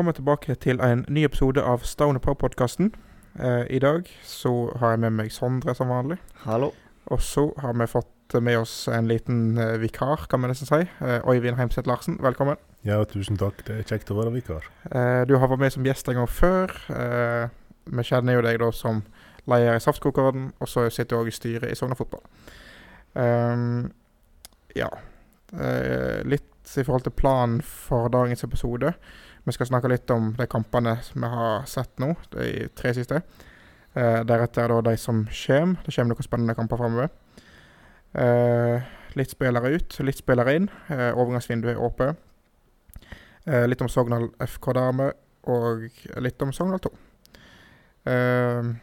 Velkommen tilbake til en ny episode av Stone Pro-podkasten. Eh, I dag så har jeg med meg Sondre som vanlig. Hallo. Og så har vi fått med oss en liten eh, vikar, kan vi nesten si. Eh, Øyvind Heimseth Larsen, velkommen. Ja, tusen takk. Det er kjekt å være vikar. Eh, du har vært med som gjest en gang før. Eh, vi kjenner jo deg da som leder i Saftkokeren, og så sitter du òg i styret i Sogna Fotball. Ehm, ja. Eh, litt i forhold til planen for dagens episode. Vi skal snakke litt om de kampene vi har sett nå, de tre siste. Eh, deretter da de som kommer. Det kommer noen spennende kamper framover. Eh, litt spillere ut, litt spillere inn. Eh, overgangsvinduet er åpent. Eh, litt om Sogndal FK Dame, og litt om Sogndal 2. Eh,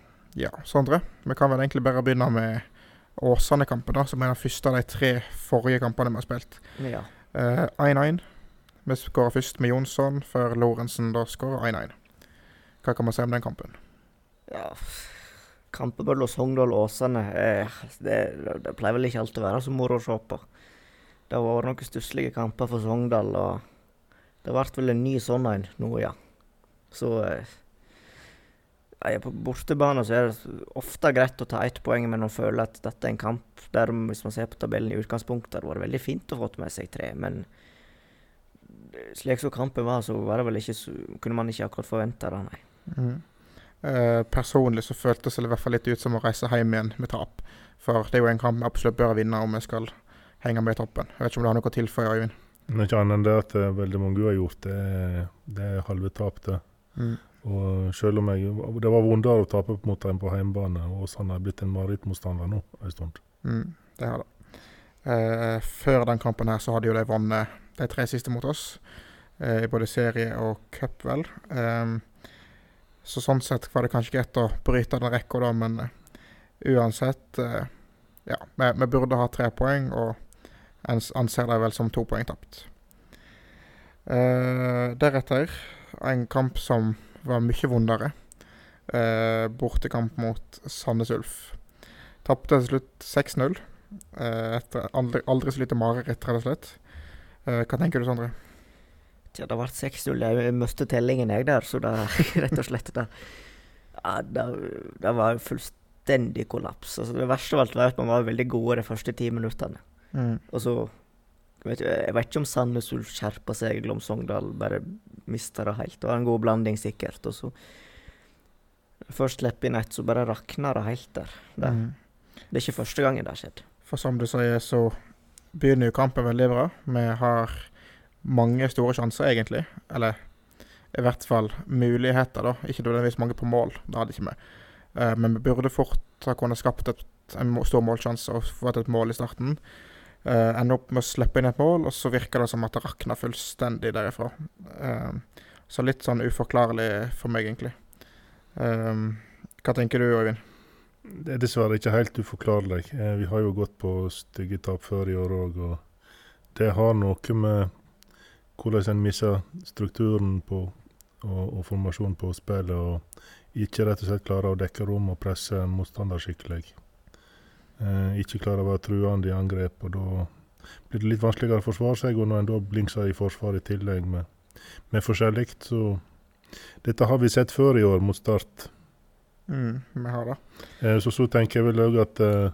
ja, Sondre. Vi kan vel egentlig bare begynne med Åsane-kampen, som er den første av de tre forrige kampene vi har spilt. Ja. 1-1. Vi skåra først med Jonsson, før Lorentzen da skåra 1-1. Hva kan man si om den kampen? ja. Kampen mellom Sogndal og Åsane eh, det, det pleier vel ikke alltid å være så moro å se på. Det har vært noen stusslige kamper for Sogndal, og det ble vel en ny sånn en nå, ja. Så eh, På bortebane så er det ofte greit å ta ett poeng, men å føle at dette er en kamp der, hvis man ser på tabellen i utgangspunktet, det hadde vært veldig fint å få med seg tre, men slik som kampen var, så var det vel ikke så, kunne man ikke akkurat forvente det, nei. Mm. Eh, personlig så føltes det i hvert fall litt ut som å reise hjem igjen med tap. For det er jo en kamp vi absolutt bør vinne om vi skal henge med i toppen. Jeg vet ikke om du har noe å tilføye, Øyvind? Men ikke annet enn det at eh, veldig mange har gjort det, det er halve tap, det. Mm. Og selv om jeg, det var vondere å tape mot dem på hjemmebane, og han er blitt en marerittmotstander nå en stund. Mm, det har det. Eh, før den kampen her så hadde jo de vunnet de tre siste mot oss. Eh, I både serie og cup, vel. Ehm, så sånn sett var det kanskje greit å bryte den rekka, da, men eh, uansett eh, Ja, vi, vi burde ha tre poeng, og anser det vel som to poeng tapt. Eh, deretter en kamp som var mye vondere. Eh, bortekamp mot Sandnes Ulf. Tapte til slutt 6-0. Eh, etter aldri, aldri så lite mareritt, rett og slett. Eh, hva tenker du, Sondre? Ja, det ble 6-0. Jeg mistet tellingen, jeg, der. Så det rett og slett det, ja, det, det var fullstendig kollaps. Altså, det verste av alt var at man var veldig gode de første ti minuttene. Mm. Og så vet jeg, jeg vet ikke om Sandnes Ulf skjerpa seg, eller om Sogndal bare mista det helt. Det var en god blanding, sikkert. Og så Først slipper inn ett, så bare rakna det helt der. Det, Mm. det er ikke første gangen det har skjedd. For som du sier, så begynner jo kampen veldig bra. Vi har mange store sjanser, egentlig. Eller i hvert fall muligheter, da. Ikke nødvendigvis mange på mål. Det hadde ikke vi. Uh, men vi burde fort ha kunnet skapt et, en stor målsjanse og fått et mål i starten. Uh, Ender opp med å slippe inn et mål, og så virker det som at det rakner fullstendig derifra. Uh, så litt sånn uforklarlig for meg, egentlig. Eh, hva tenker du, Øyvind? Det er dessverre ikke helt uforklarlig. Eh, Vi har jo gått på stygge tap før i år òg, og det har noe med hvordan en mister strukturen på og, og formasjonen på spillet, og ikke rett og slett klarer å dekke rom og presse en motstander skikkelig. Eh, ikke klarer å være truende i angrep, og da blir det litt vanskeligere å forsvare seg. Og når en da blingser i forsvar i tillegg med, med forskjellig, så Dette har vi sett før i år, mot Start. Mm, vi har det. Eh, Så, så tenker jeg vel òg at eh,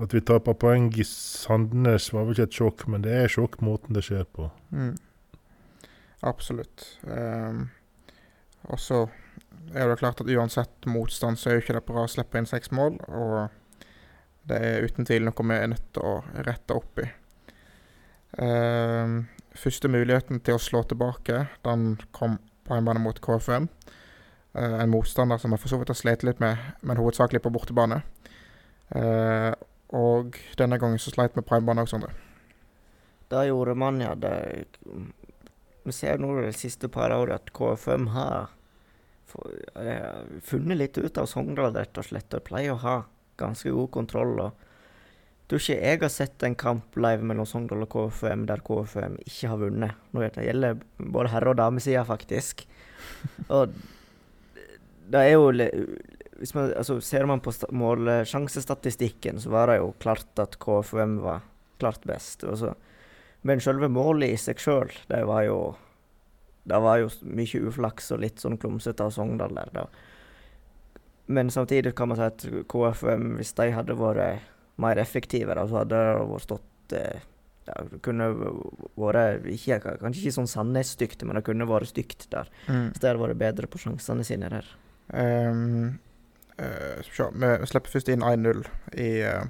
at vi taper poeng i Sandnes var vel ikke et sjokk, men det er sjokk måten det skjer på. Mm. Absolutt. Um, og så er det klart at uansett motstand, så er jo ikke det bra å slippe inn seks mål. Og det er uten tvil noe vi er nødt til å rette opp i. Um, første muligheten til å slå tilbake, den kom på hjemmebane mot KFM. Eh, en motstander som jeg for så vidt har slitt litt med, men hovedsakelig på bortebane. Eh, og denne gangen så sleit vi på hjemmebane også, Sondre. Det gjorde man, ja. Det, vi ser nå de siste par årene at KFM har funnet litt ut av Sogndal, rett og slett. Og pleier å ha ganske god kontroll. og tror ikke jeg har sett en kamp live mellom Sogndal og KFM der KFM ikke har vunnet. Når det gjelder både herre- og damesida, faktisk. Og det er jo hvis man, altså, Ser man på sta- målsjansestatistikken, så var det jo klart at KFM var klart best. Og så men selve målet i seg sjøl, det var jo det var jo mye uflaks og litt sånn klumsete av Sogndal der. da. Men samtidig kan man si at KFM, hvis de hadde vært mer effektive, da, så hadde det vært stått eh, ja, Det kunne vært ikke, Kanskje ikke sånn Sandnes-stygt, men det kunne vært stygt der. Mm. Så de hadde vært bedre på sjansene sine der. Ehm, uh, skal vi se, vi slipper først inn 1-0 i uh,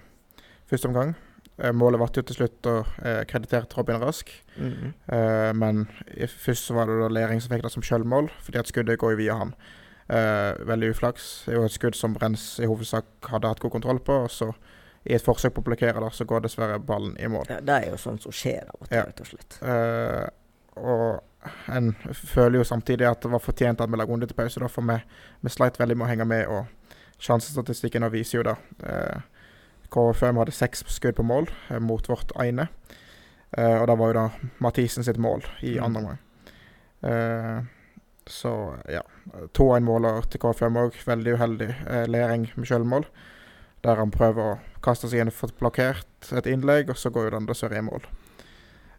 første omgang. Uh, målet ble jo til slutt å uh, kreditere Robin Rask, mm -hmm. uh, men i, først så var det da Lering som fikk det som selvmål, fordi at skuddet går jo via han. Veldig uflaks. Det er jo et skudd som Brens i hovedsak hadde hatt god kontroll på, og så i et forsøk på å blokkere der, så går dessverre ballen i mål. Ja, det er jo sånt som skjer av og til, rett og slett. Og en føler jo samtidig at det var fortjent at vi la runde til pause, da, for vi, vi sleit veldig med å henge med. og Sjansestatistikken viser jo det. Eh, KFM hadde seks skudd på mål eh, mot vårt ene. Eh, og det var jo da Mathisen sitt mål i Mm. andre omgang. Eh, så ja. 2-1-måler til KFM òg, veldig uheldig. Eh, Lering med selvmål. Der han prøver å kaste seg inn og få blokkert et innlegg, og så går jo den dessverre i mål.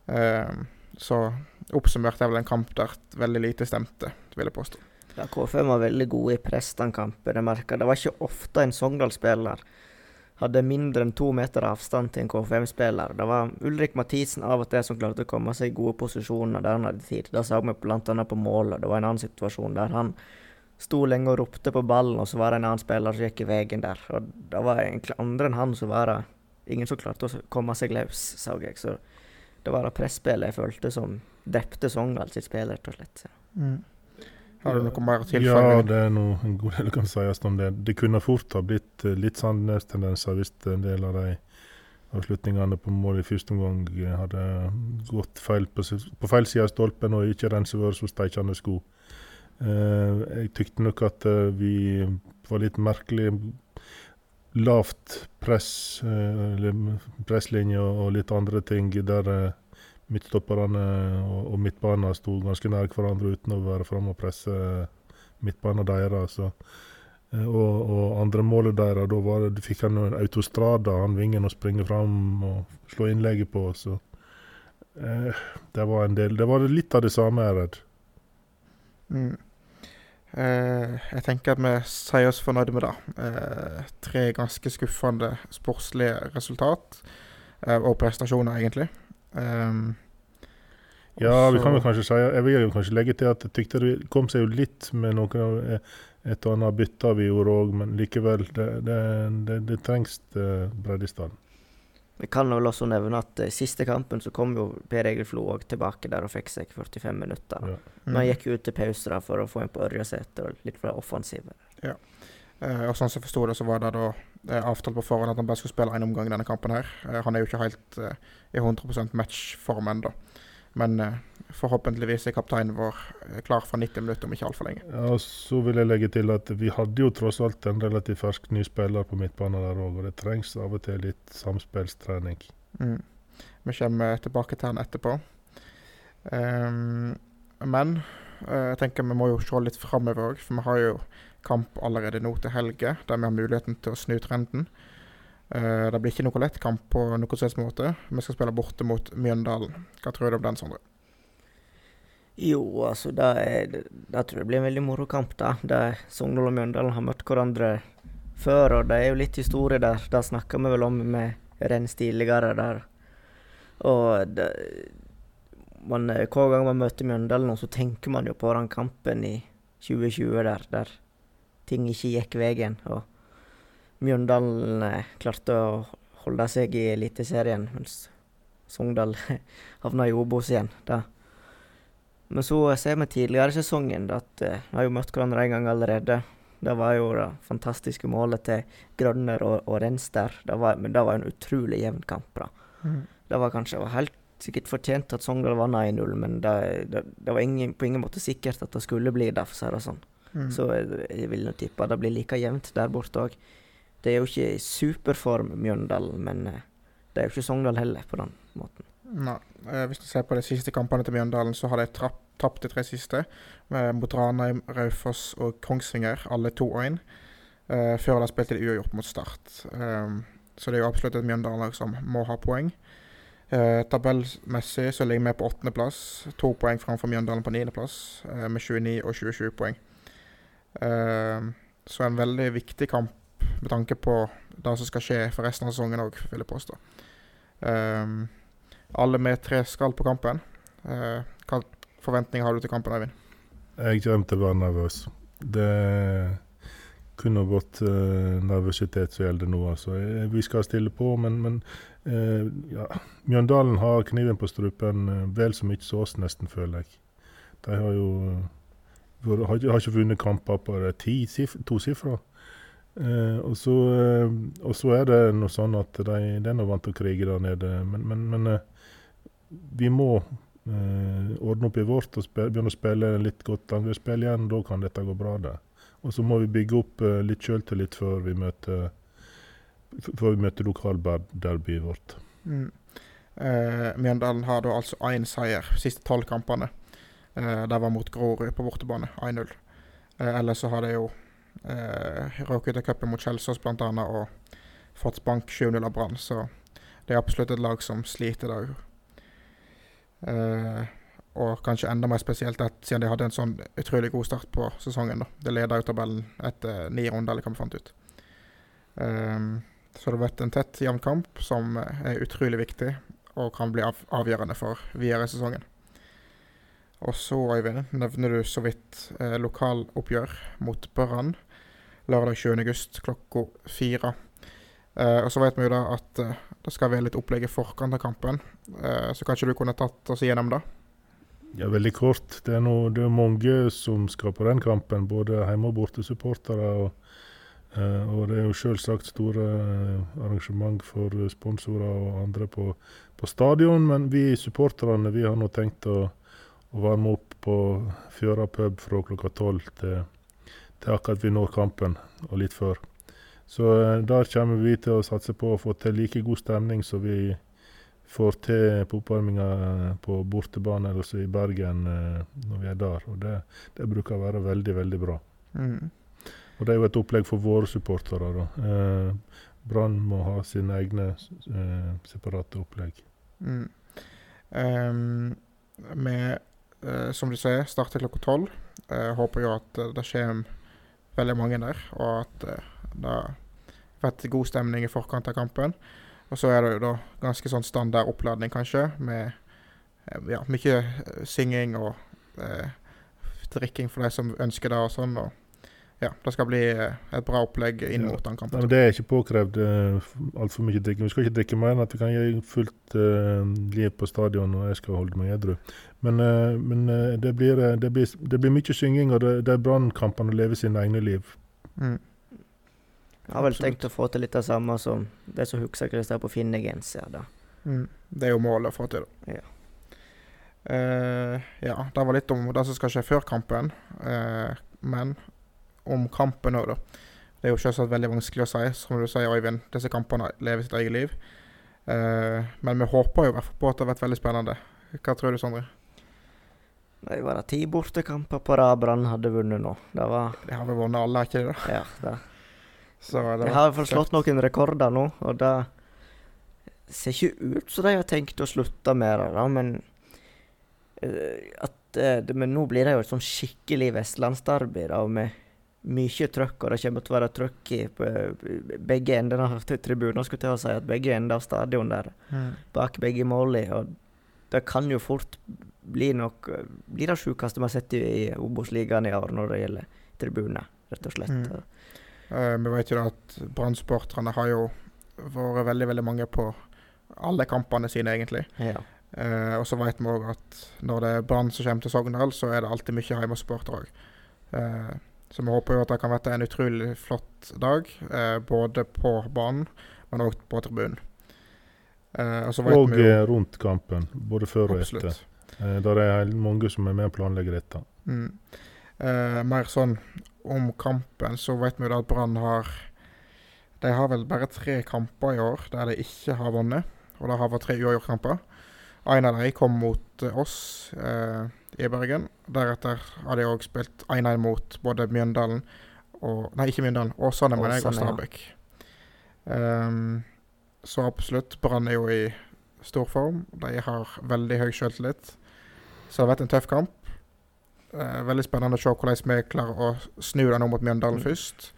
Eh, så oppsummert er vel en kamp der veldig lite stemte, vil jeg påstå. Ja, KFM var veldig gode i press den kampen. Jeg merka. Det var ikke ofte en Sogndal-spiller hadde mindre enn to meter avstand til en KFM-spiller. Det var Ulrik Mathisen av og til som klarte å komme seg i gode posisjoner der han hadde tid. Det så vi bl.a. på målet. Det var en annen situasjon der han sto lenge og ropte på ballen, og så var det en annen spiller som gikk i veien der. Og det var egentlig andre enn han som var det. Ingen som klarte å komme seg løs, så jeg. Så det var det presspillet jeg følte som drepte Sogndal sitt spill, rett og slett. Har du noe mer å Ja, det er noe en god del kan sies om det. Det kunne fort ha blitt eh, litt Sandnes-tendenser hvis en del av de avslutningene på mål i første omgang eh, hadde gått feil på, på feil side av stolpen og ikke renset vært så steikende sko. Uh, jeg tykte nok at uh, vi var litt merkelig lavt press, eh, eller presslinje og, litt andre ting der eh, midtstopperne og, midtbanen sto ganske nær hverandre uten å være framme og presse midtbanen deres. Eh, Og, og andre målet deres, da var det, fikk han en autostrada, han vingen, å springe fram og slå innlegget på. Så eh, det var en del Det var litt av det samme, jeg er redd. Mm. Eh, jeg tenker at vi sier oss fornøyde med det. Eh, tre ganske skuffende sportslige resultat, eh, og prestasjoner, egentlig. Um, Ja, vi kan vel kanskje si Jeg vil jo kanskje legge til at jeg tykte det kom seg jo litt med noen av et og annet bytte vi gjorde òg, men likevel, det, det, det, det trengs bredde i stallen. Vi kan vel også nevne at i siste kampen så kom jo Per Egil Flo òg tilbake der og fikk seg 45 minutter. Ja. Men han gikk jo ut til pause da for å få en på Ørjasæter og litt for offensive. Eh, og sånn som jeg forsto det, så var det da eh, avtalt på forhånd at han bare skulle spille en omgang i denne kampen her. Eh, han er jo ikke helt eh, i 100% matchform ennå. Men eh, forhåpentligvis er kapteinen vår eh, klar for 90 minutter om ikke altfor lenge. Ja, og Så vil jeg legge til at vi hadde jo tross alt en relativt fersk ny spiller på midtbanen der òg, og det trengs av og til litt samspillstrening. Mm. Vi kommer tilbake til han etterpå. Um, men uh, jeg tenker vi må jo se litt framover òg, for vi har jo kamp allerede nå til helge, der vi har muligheten til å snu trenden. Eh, det blir ikke noe lett kamp på noen helst måte. Vi skal spille borte mot Mjøndalen. Hva tror du om den, Sondre? Jo, altså, det, er, det tror jeg blir en veldig moro kamp, da. Det Sogndal og Mjøndalen har møtt hverandre før, og det er jo litt historie der. Det snakka vi vel om med Renns tidligere der. Og det, man, hver gang man møter Mjøndalen, så tenker man jo på den kampen i 2020 der, der ting ikke gikk veien. Og Mjøndalen eh, klarte å holde seg i Eliteserien, mens Sogndal havna i Obos igjen. Da. men så ser vi tidligere i sesongen at eh, vi har jo møtt hverandre en gang allerede. Det var jo det fantastiske målet til Grønner og, og Renster. Det var, men det var en utrolig jevn kamp. da. Det var kanskje var helt sikkert fortjent at Sogndal vant 1-0, men det, det, det var ingen, på ingen måte sikkert at det skulle bli det, for å si det sånn. Mm. Så jeg, jeg vil nå tippe det blir like jevnt der borte òg. Det er jo ikke i superform, Mjøndalen, men eh, det er jo ikke Sogndal heller, på den måten. Nei. Eh, hvis du ser på de siste kampene til Mjøndalen, så har de tapt de tre siste. eh, mot Ranheim, Raufoss og Kongsvinger, alle 2-1. Uh, før de spilte de uavgjort mot Start. Så det er jo absolutt et Mjøndalen-lag som må ha poeng. Tabellmessig så ligger vi på åttendeplass. To poeng framfor Mjøndalen på niendeplass, med 29 og 27 poeng. Så en veldig viktig kamp med tanke på det som skal skje for resten av sesongen òg, vil jeg påstå. Um, alle med tre skal på kampen. Uh, hva forventninger har du til kampen, Eivind? Jeg glemte å være nervøs. Det kunne gått uh, nervøsitet som gjelder nå. Altså. Eh, Vi skal stille på, men, men uh, ja. Mjøndalen har kniven på strupen uh, vel så mye som oss, nesten, føler jeg. De har jo har, har ikke vunnet kamper på ti sif tosifra. Eh, og, så, eh, og så er det noe sånn at de, de er nå vant til å krige der nede. Men, men, men eh, vi må eh, ordne opp i vårt og spille, begynne å spille litt godt angrepsspill igjen. Da kan dette gå bra. det. Og så må vi bygge opp eh, litt sjøltillit før vi møter før vi møter lokalderbyet vårt. Mm. Eh, Mjøndalen har da altså én seier siste tolv kampene. Det var mot Grorud på bortebane, 1-0. Eh, ellers så har de jo eh, røket ut av cupen mot Kjelsås bl.a. og fått bank 7-0 av Brann, så det er absolutt et lag som sliter der. Eh, og kanskje enda mer spesielt at siden de hadde en sånn utrolig god start på sesongen. da. De leda jo tabellen etter ni runder, eller hva vi fant ut. Um, så det har vært en tett, jevn kamp som er utrolig viktig og kan bli av avgjørende for videre i sesongen. Og så, Øyvind, nevner du så vidt eh, lokaloppgjør mot Brann lørdag 20. august klokka fire. Eh, og så vet vi jo da at eh, det skal være litt opplegg i forkant av kampen, eh, så kanskje du kunne tatt oss igjennom det? Ja, veldig kort. Det er, noe, det er mange som skal på den kampen, både hjemme- og bortesupportere. Og, eh, og det er jo selvsagt store eh, arrangement for sponsorer og andre på, på stadion. Men vi supporterne vi har nå tenkt å, å varme opp på Fjøra pub fra klokka tolv til, til akkurat vi når kampen, og litt før. Så eh, der kommer vi til å satse på å få til like god stemning som vi får til på oppvarminga på bortebane eller også i Bergen eh, når vi er der. Og det, det bruker å være veldig, veldig bra. Mm. Og det er jo et opplegg for våre supportere. da. Eh, Brann må ha sine egne eh, separate opplegg. Mm. Um, eh, som du sier, starter klokka tolv. Eh, håper jo at eh, det skjer veldig mange der, og at eh, det blir god stemning i forkant av kampen. Og så er det jo da ganske sånn standard oppladning, kanskje, med eh, ja, mye eh, synging og eh, drikking for de som ønsker det og sånn. og ja, det skal bli eh, et bra opplegg inn Ja. mot den kampen. men Det er ikke påkrevd uh, altfor mye drikking. Vi skal ikke drikke mer enn at vi kan gi fullt uh, liv på stadion, og jeg skal holde meg edru. Men, uh, men eh, det, blir, eh, det, blir, det blir mye synging, og det, det er brannkampene lever sine egne liv. Mm. Jeg har vel Absolutt. tenkt å få til litt det samme som det som husker Christer på Finne-genser. Mm. Det er jo målet å få til. da. Ja. Uh, ja, det var litt om det som skal skje før kampen. Uh, men om kampen òg, da. Det er jo selvsagt veldig vanskelig å si. Som du sier, Øyvind, disse kampene lever sitt eget liv. Uh, men vi håper jo på at det har vært veldig spennende. Hva tror du, Sondre? Det var det ti bortekamper på rad Brann hadde vunnet nå. Det var De har vel vunnet alle, ikke det? da? Ja. det Så det De har i hvert fall slått noen rekorder nå, og det ser ikke ut som de har tenkt å slutte med det, da, men eh, at eh, det, Men nå blir det jo et sånn skikkelig vestlandsderby, da, og med mye trøkk, og det kommer til å være trøkk i begge ender av tri- tribunen, skulle jeg til å si, at begge ender av stadion der, mm. bak begge målene, og det kan jo fort bli nok Bli det sjukeste vi har sett i, i Obos-ligaen i år når det gjelder tribuner, rett og slett. Mm. Uh, vi vet jo at Brann-supporterne har jo vært veldig, veldig mange på alle kampene sine, egentlig. Ja. Uh, og så vet vi òg at når det er Brann som kommer til Sogndal, så er det alltid mye hjemmesupportere òg. Eh, så vi håper jo at det kan bli en utrolig flott dag, eh, både på banen, men òg på tribunen. Eh, og Og vi jo eh, rundt kampen, både før og etter. Absolutt. Eh, der er mange som er med og planlegger dette. Mm. Eh, mer sånn om kampen, så vet vi jo at Brann har De har vel bare tre kamper i år der de ikke har vunnet. Og det har vært tre uavgjortkamper. En av de kom mot eh, oss eh, i Bergen. Deretter har de òg spilt 1-1 mot både Mjøndalen og Nei, ikke Mjøndalen. Åsane, mener jeg, og ja. Stabæk. Ehm, så absolutt. Brann er jo i stor form. De har veldig høy selvtillit. Så det har vært en tøff kamp. Uh, veldig spennende å se hvordan vi klarer å snu den nå mot Mjøndalen Mm. først.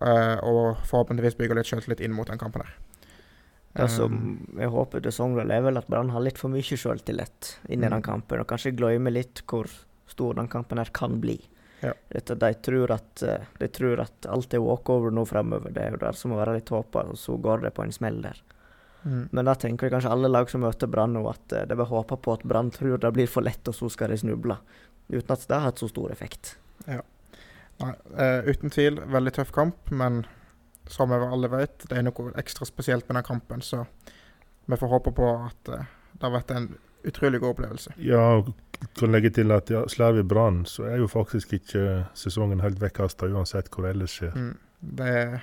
Uh, og forhåpentligvis bygge litt selvtillit inn mot den kampen her. Um, jeg håper det Sogndal, er vel at Brann har litt for mye sjøltillit inn i Mm. den kampen, og kanskje glemmer litt hvor stor den kampen her kan bli. Ja. Dette, de, tror at, eh, de tror at alt er walkover nå fremover. Det er jo det som må være litt håpa, og så går det på en smell der. mm. Men da tenker jeg kanskje alle lag som møter Brann nå, at eh, de vil håpe på at Brann tror det blir for lett, og så skal de snuble. Uten at det har hatt så stor effekt. Nei, uh, uten tvil veldig tøff kamp, men som vi alle vet, det er noe ekstra spesielt med den kampen, så vi får håpe på at eh, det har vært en utrolig god opplevelse. Ja, og kan legge til at ja, slår vi Brann, så er jo faktisk ikke sesongen helt vekkasta uansett hvor det ellers skjer. Mm. Det er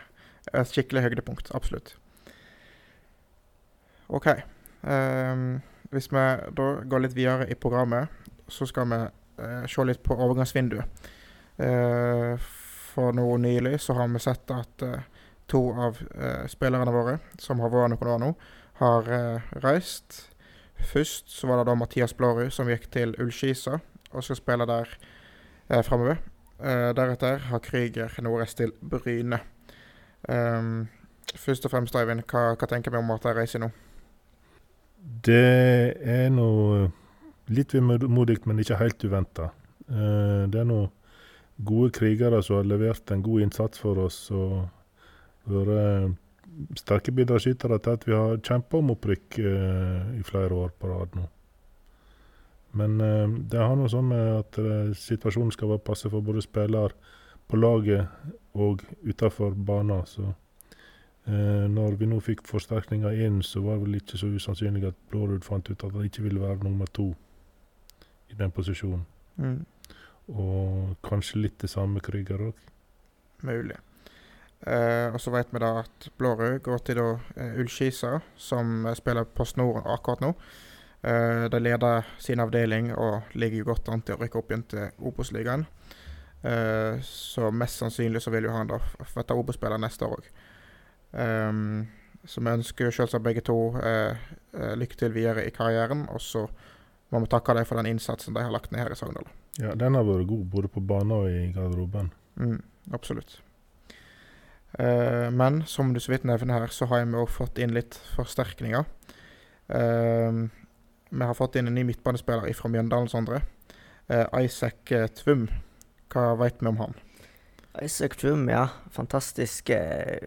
et skikkelig høydepunkt, absolutt. OK. Um, hvis vi da går litt videre i programmet, så skal vi uh, se litt på overgangsvinduet. Uh, for nå nylig så har vi sett at eh, to av eh, spillerne våre, som har vært noen år nå, har eh, reist. Først så var det da Mathias Blårud som gikk til Ullskisa og skal spille der eh, framover. Eh, deretter har Krüger nå reist til Bryne. Um, først og fremst, Eivind, hva, hva tenker vi om at de reiser nå? Det er nå litt vemodig, men ikke helt uventa. Det er nå gode krigere som har levert en god innsats for oss. og vært sterke bidragsytere til at vi har kjempa om opprykk eh, i flere år på rad nå. Men eh, det har noe sånn med at eh, situasjonen skal være passe for både spiller på laget og utafor banen. Så eh, når vi nå fikk forsterkninger inn, så var det vel ikke så usannsynlig at Blårud fant ut at han ikke ville være nummer to i den posisjonen. Mm, Og kanskje litt det samme Krüger òg. mulig. Eh, og så vet vi da at Blårud går til da eh, Ullskisa, som eh, spiller Post Nord akkurat nå. Eh, de leder sin avdeling og ligger godt an til å rykke opp igjen til Obos-ligaen. Eh, så mest sannsynlig så vil jo han da få Obos-spiller neste år òg. så vi ønsker selvsagt begge to eh, eh, lykke til videre i karrieren. Og så må vi takke dem for den innsatsen de har lagt ned her i Sogndal. Ja, den har vært god både på banen og i garderoben. Mm, absolutt. Eh, men som du så vidt nevner her, så har vi òg fått inn litt forsterkninger. Uh, vi har fått inn en ny midtbanespiller fra Mjøndalen, Sondre. Uh, Isaac eh, Tvum. Hva vet vi om han? Isaac Tvum, ja. Fantastisk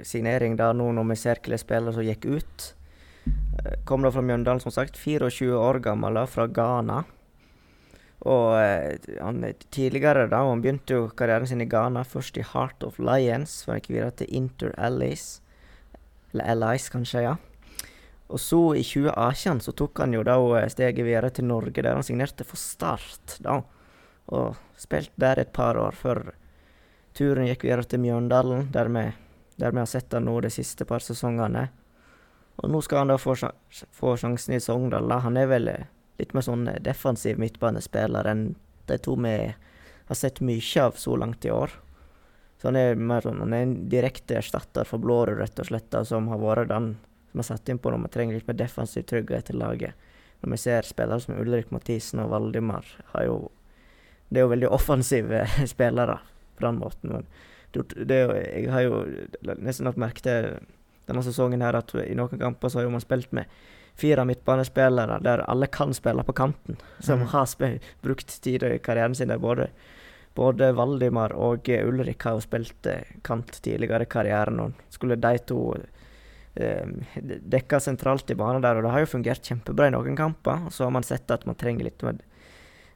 signering da nå når vi ser hvilke spillere som gikk ut. Kom da fra Mjøndalen, som sagt. 24 år gammel, da, fra Ghana. Og eh, han er tidligere da, han begynte jo karrieren sin i Ghana, først i Heart of Lions, for gikk videre til Inter Allies. Eller Allies, kanskje, ja. Og så, i 2018, så tok han jo da eh, steget videre til Norge, der han signerte for Start, da. Og spilte der et par år før turen gikk videre til Mjøndalen, der vi, har sett han nå de siste par sesongene. Og nå skal han da få, få sjansen i Sogndal. da. Han er vel eh, litt mer sånn eh, defensiv midtbanespiller enn de to vi har sett mye av så langt i år. Så han er mer sånn, han er en direkte erstatter for Blårud, rett og slett, som har vært den som har satt inn på når vi trenger litt mer defensiv trygghet til laget. Når vi ser spillere som Ulrik Mathisen og Valdimar, har jo Det er jo veldig offensive spillere på den måten. Men det, det, jeg har jo nesten lagt merke til denne sesongen her at i noen kamper så har jo man spilt med fire midtbanespillere der alle kan spille på kanten. Som mm. har brukt tid i karrieren sin både, både Valdimar og Ulrik har jo spilt eh, kant tidligere i karrieren. Og skulle de to eh, dekka sentralt i banen der, og det har jo fungert kjempebra i noen kamper. Og så har man sett at man trenger litt mer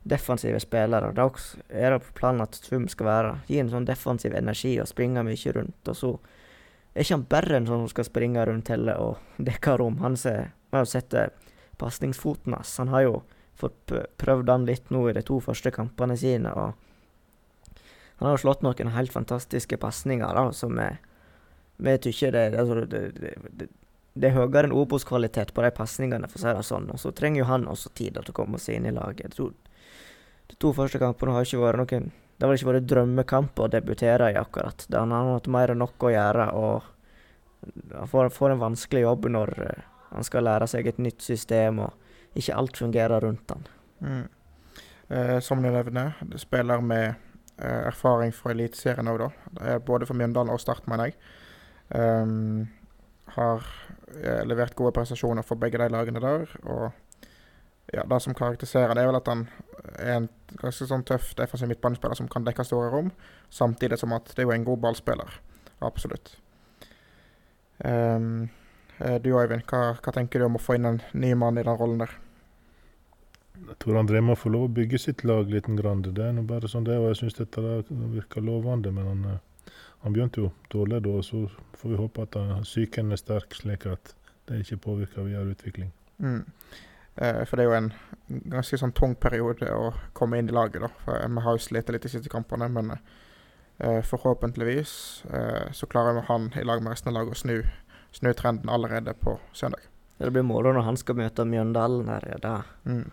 defensive spillere. Da er det planen at Tvum skal være gi en sånn defensiv energi og springe mye rundt. Og så er ikke han bare en sånn som skal springe rundt hele og dekke rom. Han ser, vi har jo sett det, pasningsfoten hans. Han har jo fått prøvd han litt nå i de to første kampene sine. og Han har jo slått noen helt fantastiske pasninger som vi, tykker det, altså, det, det, det, det er høyere enn Obos-kvalitet på de pasningene, for å si det sånn. Og så trenger jo han også tid til å komme seg inn i laget. Tror de to første kampene har ikke vært noen Det har ikke vært drømmekamp å debutere i, akkurat. Han har hatt mer enn nok å gjøre, og han får, får en vanskelig jobb når eh, Han skal lære seg et nytt system, og ikke alt fungerer rundt han. Mm. Eh, som du nevner, spiller med eh, erfaring fra Eliteserien òg, da. Både for Mjøndalen og Start, mener jeg. Um, har eh, levert gode prestasjoner for begge de lagene der. Og ja, det som karakteriserer det, er vel at han er en ganske sånn tøff defensiv midtbanespiller som kan dekke store rom, samtidig som at det er jo en god ballspiller. Absolutt. Um, du Øyvind, hva, hva, tenker du om å få inn en ny mann i den rollen der? Jeg tror André må få lov å bygge sitt lag litt. Grann. Det er bare sånn det, og jeg syns dette virker lovende. Men han, eh, han, begynte jo dårlig da, så får vi håpe at psyken er sterk, slik at det ikke påvirker videre utvikling. Mm. Eh, for det er jo en ganske sånn tung periode å komme inn i laget. da. For Vi har jo slitt litt de siste kampene, men Eh, forhåpentligvis eh, så klarer vi han i lag med resten av laget å snu, snu, trenden allerede på søndag. Det blir moro når han skal møte Mjøndalen her. Ja, da, mm.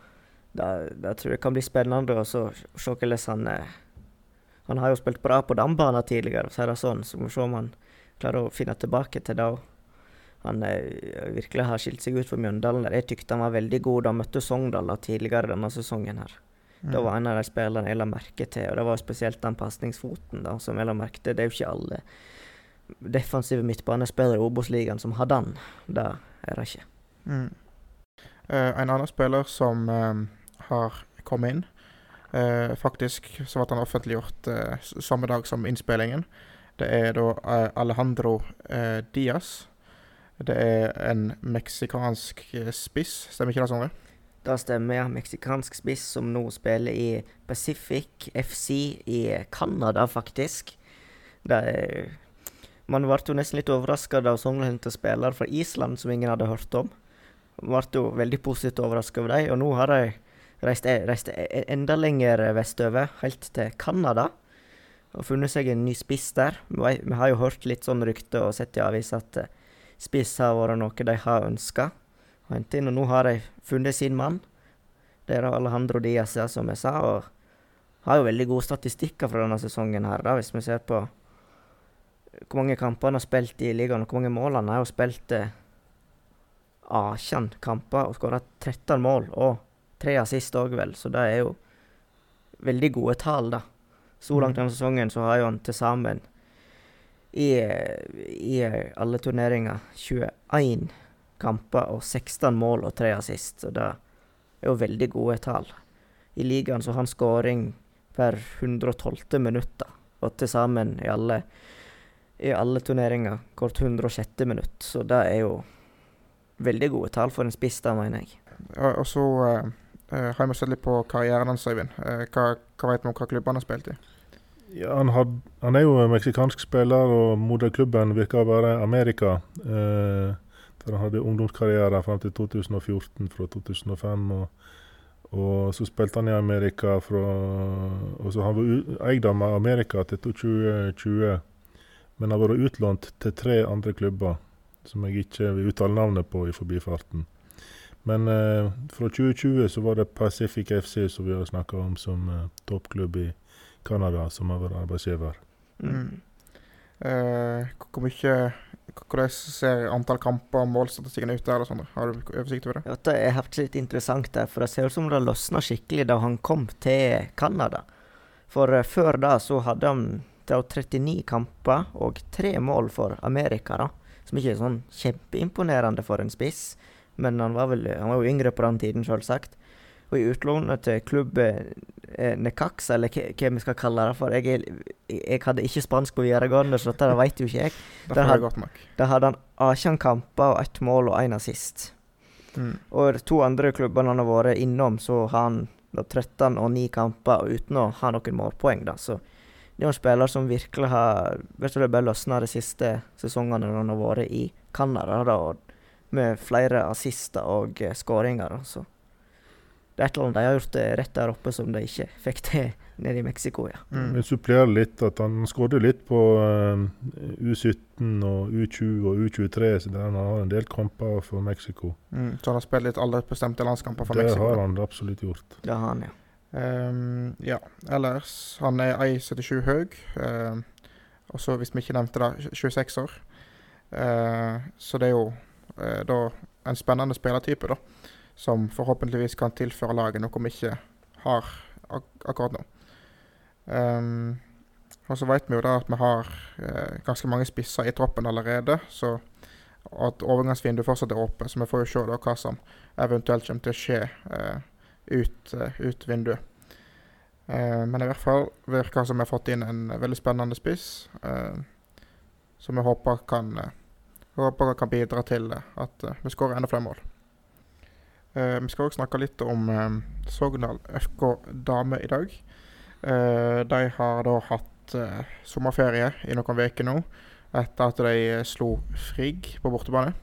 da, da, tror jeg det kan bli spennende å se hvordan han eh, Han har jo spilt bra på dambanen tidligere, så er det sånn. Så må vi se om han klarer å finne tilbake til det. Han eh, virkelig har skilt seg ut for Mjøndalen. Jeg tykte han var veldig god da han møtte Sogndal tidligere denne sesongen. her. Mm. Det var en av de spillerne jeg la merke til, og det var spesielt den pasningsfoten som jeg la merke til. Det er jo ikke alle defensive midtbanespillere i Obos-ligaen som har den. Det er det ikke. Mm. Uh, en annen spiller som uh, har kommet inn uh, Faktisk så ble han offentliggjort samme dag som innspillingen. Det er da Alejandro Diaz. Det er en meksikansk spiss, stemmer ikke det, Sondre? Det stemmer, ja. Meksikansk spiss som nå spiller i Pacific FC i Canada, faktisk. Det Er, man ble jo nesten litt overraska da Sogndal hentet spillere fra Island som ingen hadde hørt om. Man ble jo veldig positivt overraska over dem, og nå har de reist, e, reist e, enda lenger vestover, helt til Canada. Og funnet seg en ny spiss der. Vi har jo hørt litt sånn rykte og sett i avisa at eh, spiss har vært noe de har ønska. Og nå har de funnet sin mann. Det er Alejandro Diaz, som jeg sa. Og har jo veldig gode statistikker fra denne sesongen her, da, hvis vi ser på hvor mange kamper han har spilt i ligaen, og hvor mange mål han har. spilt eh, 18 kamper og skåra 13 mål, og tre assist òg, vel. Så det er jo veldig gode tall, da. Så langt mm. denne sesongen så har jo han til sammen i, i alle turneringer 21 kamper og 16 mål og 3 assist. Så det er jo veldig gode tall. I ligaen så har han skåring per 112. minutt, da. og til sammen i alle, i alle turneringer kort 106. minutt. Så det er jo veldig gode tall for en spiss, da, mener jeg. Ja, og så uh, har vi sett litt på karrieren hans, Øyvind. Uh, hva, hva vet vi om hva klubben han har spilt i? Ja, han, had, han, er jo meksikansk spiller, og moderklubben virker å være Amerika. Uh, for han hadde ungdomskarriere fram til 2014, fra 2005. Og, og, så spilte han i Amerika fra og så Han var eid av Amerika til 2020, men har vært utlånt til tre andre klubber som jeg ikke vil uttale navnet på i forbifarten. Men eh, fra 2020 så var det Pacific FC som vi har snakka om som eh, toppklubb i Canada, som har vært arbeidsgiver. Mm. Eh, hvor mye hvordan ser antall kamper og målstatistikken ut der? Sånn? Har du oversikt over det? Ja, det er litt interessant, der, for det ser ut som det løsna skikkelig da han kom til Canada. For uh, før da så hadde han 39 kamper og tre mål for Amerika, da. Som ikke er sånn kjempeimponerende for en spiss, men han var, vel, han var jo yngre på den tiden, selvsagt. Og i utlånet til klubb eh, Necaxa, eller hva vi skal kalle det for jeg, jeg, hadde ikke spansk på videregående, så dette vet jo ikke jeg. Der, hadde, der hadde han 18 kamper og ett mål og én assist. Mm. Og de to andre klubbene han har vært innom, så har han da, 13 og 9 kamper uten å ha noen målpoeng. da, så det er en spiller som virkelig har vet du, bare løsna de siste sesongene når han har vært i Canada, da, med flere assister og uh, skåringer. Så det er et eller annet de har gjort rett der oppe som de ikke fikk til nede i Mexico. ja. Mm. Jeg supplerer litt at han skåret litt på uh, U17 og U20 og U23, så der han har en del kamper for Mexico. Mm, så han har spilt litt alle bestemte landskamper for det Mexico? Det har han absolutt gjort. Det har han, ja. Um, ja, ellers Han er 1,77 høy. Um, og så, hvis vi ikke nevnte det, 26 år. Uh, så det er jo uh, da en spennende spillertype, da. Som forhåpentligvis kan tilføre laget noe vi ikke har ak akkurat nå. Um, og så vet vi jo da at vi har uh, ganske mange spisser i troppen allerede. så at overgangsvinduet fortsatt er åpent, så vi får jo se da hva som eventuelt kommer til å skje eh, ut, uh, ut vinduet. Uh, men i hvert fall virker som vi har fått inn en veldig spennende spiss, uh, som vi håper kan, håper kan bidra til at vi skårer enda flere mål. vi skal òg snakke litt om Sogndal FK Dame i dag. de har da hatt sommerferie i noen uker nå, etter at de slo Frigg på bortebane.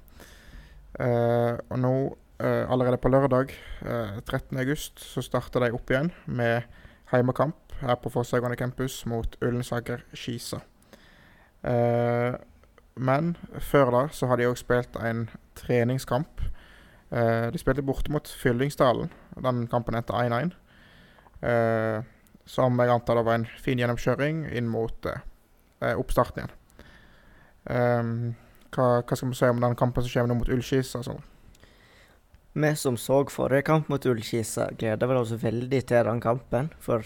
og nå allerede på lørdag uh, eh, 13.8 så starter de opp igjen med heimekamp her på Fosshaugane campus mot Ullensaker Skisa. Uh, men før da så har de òg spilt en treningskamp. De spilte borte mot Fyllingsdalen. Den kampen endte 1-1. som jeg antar det var en fin gjennomkjøring inn mot oppstarten igjen. Hva, hva, skal vi si om den kampen som kommer nå mot Ullskis? Sånn? Vi som så forrige kamp mot Ullkisa, gleda vel oss veldig til den kampen. For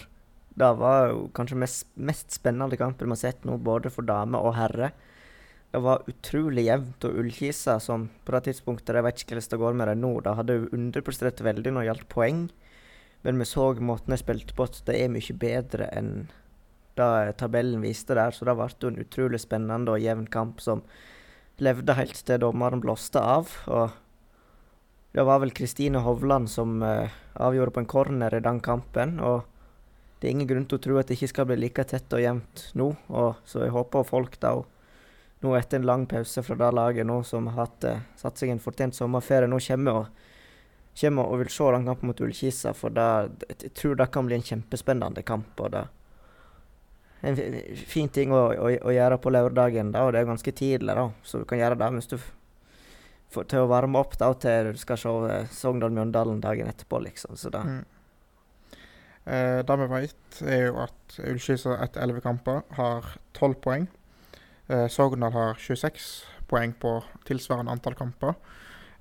det var jo kanskje mest, mest spennende kampen vi har sett nå, både for dame og herre. Det var utrolig jevnt, og Ullkisa, som på det tidspunktet Jeg vet ikke hvordan det går med dem nå, da hadde jo underprestert veldig når det gjaldt poeng. Men vi så måten de spilte på, at det er mye bedre enn det tabellen viste der. Så det ble en utrolig spennende og jevn kamp som levde helt til dommeren blåste av. og det var vel Kristine Hovland som uh, avgjorde på en corner i den kampen. og Det er ingen grunn til å tro at det ikke skal bli like tett og jevnt nå. og Så jeg håper folk da, nå etter en lang pause fra det laget nå som har hatt, uh, satt seg en fortjent sommerferie, nå kommer og, kommer og vil se den kampen mot Ullkisa. For da, jeg tror det kan bli en kjempespennende kamp. og det en fin ting å, å, å gjøre på lørdagen, da, og det er ganske tidlig, da, så du kan gjøre det mens du for, til å varme opp da, til du skal se uh, Sogndal-Mjøndalen dagen etterpå, liksom. Så da. Mm. Eh, det vi vet, er jo at Ullskisa etter elleve kamper har tolv poeng. Eh, Sogndal har 26 poeng på tilsvarende antall kamper.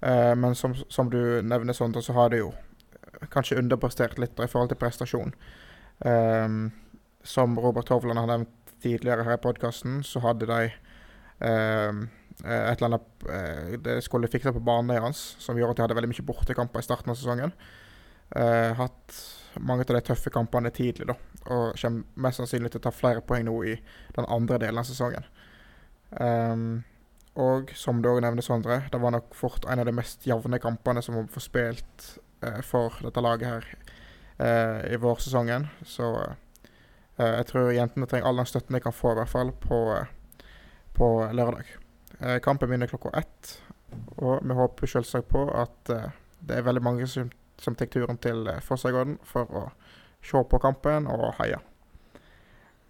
Eh, men som, som, du nevner, Sondre, så har de jo kanskje underprestert litt i forhold til prestasjon. Eh, som Robert Hovland har nevnt tidligere her i podkasten, så hadde de eh, Eh, et eller annet eh, det skulle fikse på banen deres, som gjorde at de hadde veldig mye bortekamper i starten av sesongen. Uh, hatt mange av de tøffe kampene tidlig, da, og kommer mest sannsynlig til å ta flere poeng nå i den andre delen av sesongen. Um, og som du òg nevner, Sondre, det var nok fort en av de mest jevne kampene som var spilt uh, for dette laget her uh, i vårsesongen. Så jeg tror jentene trenger all den støtten de kan få, i hvert fall, på, på lørdag. Eh, kampen begynner klokka ett, og vi håper selvsagt på at eh, det er veldig mange som, som tar turen til eh, Fossagården for å se på kampen og heie.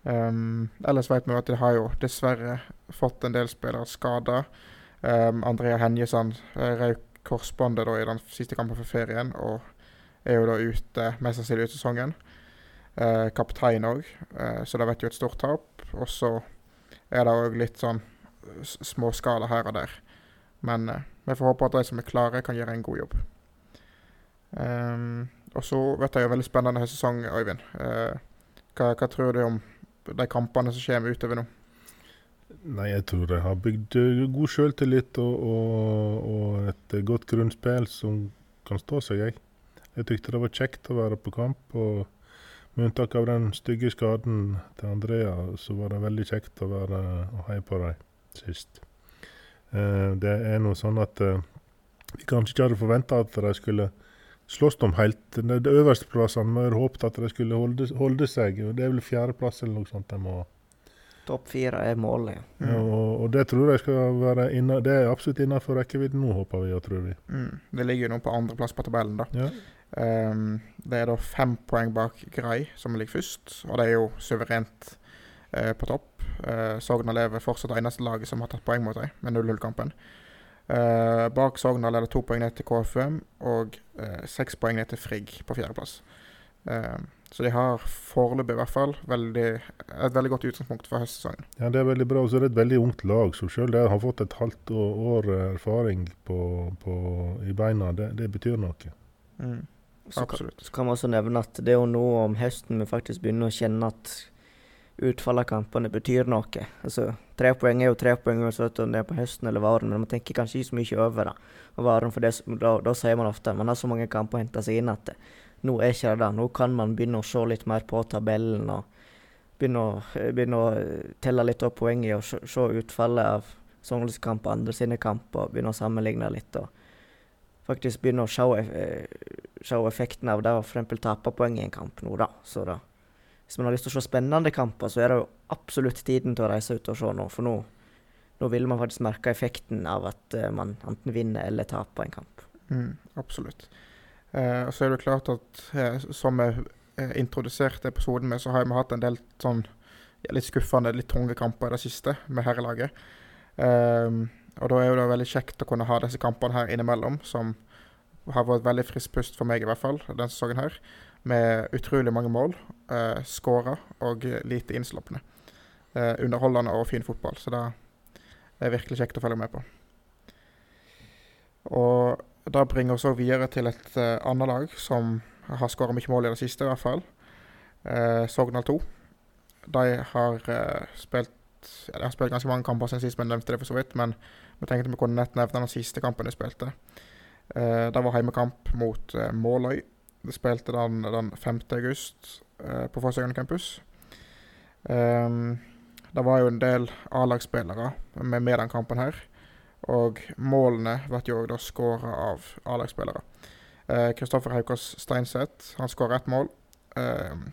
Um, ellers vet vi at de har jo dessverre fått en del spillere skada. Um, Andrea Henjesand røyk korsbåndet i den siste kampen for ferien og er jo da ute, mest sannsynlig ut sesongen. Uh, kaptein òg, uh, så det vet jo et stort tap. Og så er det òg litt sånn småskala her og der. Men uh, vi får håpe at de som er klare, kan gjøre en god jobb. Um, og så vet jeg jo veldig spennende sesong, Øyvind. Uh, hva, hva, tror du om de kampene som kommer utover nå? Nei, jeg tror de har bygd uh, god selvtillit og, og, og, et godt grunnspill som kan stå seg, jeg. Jeg tykte det var kjekt å være på kamp. og Med unntak av den stygge skaden til Andrea, så var det veldig kjekt å være og heie på dem sist. Uh, det er nå sånn at uh, vi kanskje ikke hadde forventa at de skulle slåss om helt de, de øverste plassene. Vi hadde håpet at de skulle holde, holde seg. og Det er vel fjerdeplass eller noe sånt de må Topp fire er målet. Mm. Ja, og, og, det tror jeg skal være inna, det er absolutt innenfor rekkevidde nå, håper vi og tror vi. Mm. Det ligger jo nå på andreplass på tabellen, da. Ja. Um, det er da fem poeng bak Grei, som ligger først. Og det er jo suverent uh, på topp. Eh, Sogndal er fortsatt det eneste laget som har tatt poeng mot dem, med 0-0-kampen. Uh, eh, bak Sogndal er det to poeng ned til KFUM og uh, seks poeng ned til Frigg på fjerdeplass. Eh, så de har foreløpig i hvert fall veldig, et veldig godt utgangspunkt for høstsesongen. Ja, Det er veldig bra. Og så er det et veldig ungt lag. Så selv det har fått et halvt år, år erfaring på, på, i beina, det, det betyr noe. Mm, Så kan, så kan man også nevne at det er jo nå om høsten vi faktisk begynner å kjenne at utfallet av kampene betyr noe. Altså, Tre poeng er jo tre poeng uansett om det er på høsten eller våren, men man tenker kanskje ikke så mye over det. Og varen for det, da, da sier man ofte man har så mange kamper å hente seg inn at nå er ikke det det. Nå kan man begynne å se litt mer på tabellen og begynne å, begynne å telle litt opp poengene og se, se utfallet av Sogndals kamp og andre sine kamper og begynne å sammenligne litt. og faktisk begynne å se, eh, se effekten av det å eksempel tape poeng i en kamp nå, da. Så da, hvis man har lyst til å se spennende kamper, så er det jo absolutt tiden til å reise ut og se nå. For nå, nå vil man faktisk merke effekten av at eh, man enten vinner eller taper en kamp. Mm, absolutt. Eh, så er det klart at eh, som jeg eh, introduserte episoden med, så har vi hatt en del sånn ja, litt skuffende, litt tunge kamper i det siste med herrelaget. Ehm, og da er det veldig kjekt å kunne ha disse kampene her innimellom, som har vært veldig frisk pust for meg i hvert fall denne sesongen her. Med utrolig mange mål, uh, skåra og lite innslupne. Eh, underholdende og fin fotball, så det er virkelig kjekt å følge med på. Og det bringer oss videre til et eh, annet lag som har skåra mye mål i det siste, i hvert fall. Uh, Sogndal 2. De har eh, spilt ja, De har spilt ganske mange kamper siden sist, men nevnte det for så vidt. Men vi tenkte vi kunne nett nevne den siste kampen de spilte. Uh, det var heimekamp mot uh, Måløy. De spilte den, den 5. august eh, på Fossøyane campus. Um, det var jo en del A-lagsspillere med, med den kampen her. Og målene ble jo da skåra av A-lagsspillere. Kristoffer Haukås Steinseth han skåra ett mål.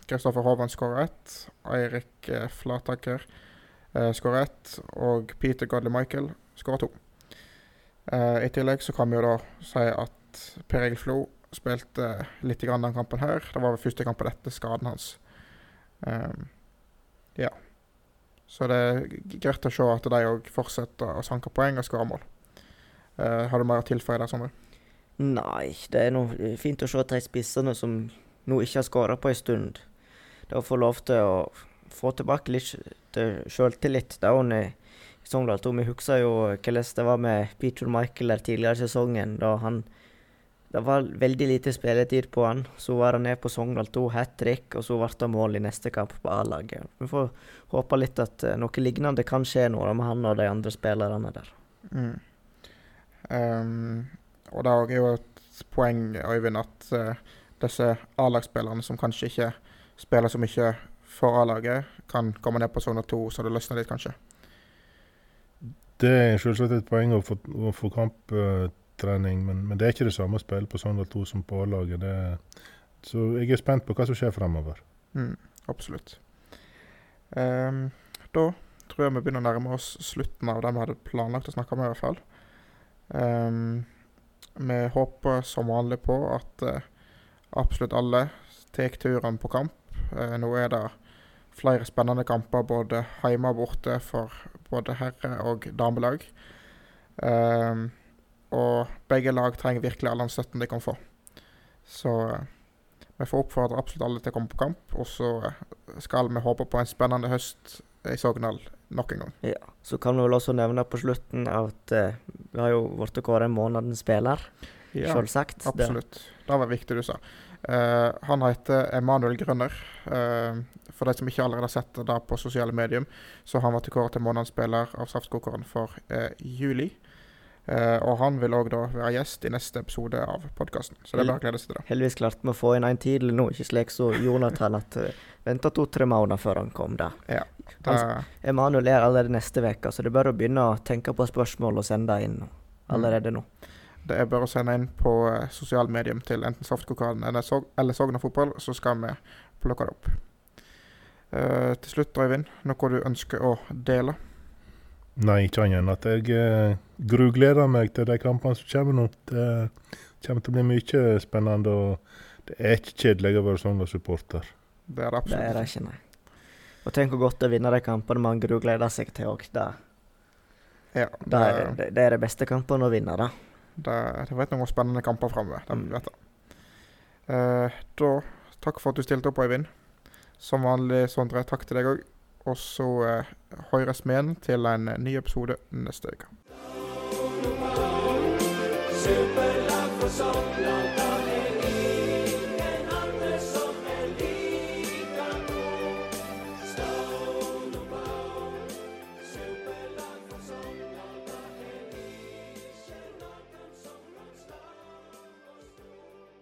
Kristoffer Hovland skåra ett. Eirik uh, Flataker uh, skåra ett. Og Peter Godley Michael skåra to. Uh, I tillegg så kan vi jo da si at Per Egil Flo spilte litt grann den kampen her. Det var første første kampen etter skaden hans. Um, ja. Så det er greit å se at de òg fortsetter å sanke poeng og skåre mål. Uh, har du mer å tilføye der, Sondre? Nei, det er noe fint å se tre spissene som nå ikke har skåra på en stund, da får lov til å få tilbake litt til sjøltillit. Hun er i Sogndal 2. Vi husker jo hvordan det var med Peter Michael der tidligere i sesongen. da han Det var veldig lite spilletid på han. Så var han ned på Sogndal 2, hat trick, og så ble det mål i neste kamp på A-laget. Vi får håpe litt at uh, noe lignende kan skje nå med han og de andre spillerne der. Mm. Um, og det er jo et poeng, Øyvind, at uh, disse A-lagsspillerne som kanskje ikke spiller så mye for A-laget, kan komme ned på Sogndal 2, så det løsner litt, kanskje. Det er selvsagt et poeng å få, å få kamptrening, men, men, det er ikke det samme å spille på Sogndal 2 som på A-laget. Så jeg er spent på hva som skjer fremover. Mm, absolutt. Um, da tror jeg vi begynner å nærme oss slutten av det vi hadde planlagt å snakke om, i hvert fall. Um, vi håper som vanlig på at uh, absolutt alle tar turen på kamp. Uh, nå er det flere spennende kamper både hjemme og borte for både herre- og damelag. Um, og begge lag trenger virkelig all den støtten de kan få. Så uh, vi får oppfordre absolutt alle til å komme på kamp. Og så skal vi håpe på en spennende høst i Sogndal nok en gang. Ja, Så kan vi vel også nevne på slutten at uh, vi har jo blitt kåret månedens spiller. Ja, Selvsagt. absolutt. Det var viktig du sa. Uh, han heter Emanuel Grønner. Uh, for de som ikke allerede har sett det på sosiale medier, så har han vært kåret til månedens spiller av Saftkokeren for uh, juli. Og han vil òg da være gjest i neste episode av podkasten. Så det er bare å glede seg til det. Heldigvis klarte vi å få inn en tidlig nå, ikke slik så Jonathan at uh, venta to-tre måneder før han kom da. Ja, Han, det, Emanuel er allerede neste uke, så det er bare å begynne å tenke på spørsmål og sende inn allerede nå. det er bare å sende inn på uh, sosiale medium til enten Saftkokalen eller, Sog eller Sogn og Fotball, så skal vi plukke det opp. Uh, til slutt, Øyvind, noe du ønsker å dele? Nei, ikke annet enn at jeg eh, grugleder meg til de kampene som kommer nå. Det kommer til å bli mye spennende, og det er ikke kjedelig å være Sogndal-supporter. Det er det Det er det ikke, nei. Og tenk hvor godt det er å vinne de kampene man grugleder seg til òg. Det, Ja, det, er- det, det er de beste kampene å vinne, da. Det, det vet noen spennende kamper framover. Det Mm. Eh, da takk for at du stilte opp, Øyvind. Som vanlig, Sondre, takk til deg òg. Og så eh, høres vi igjen til en ny episode neste uke. Superlag for Sogndal,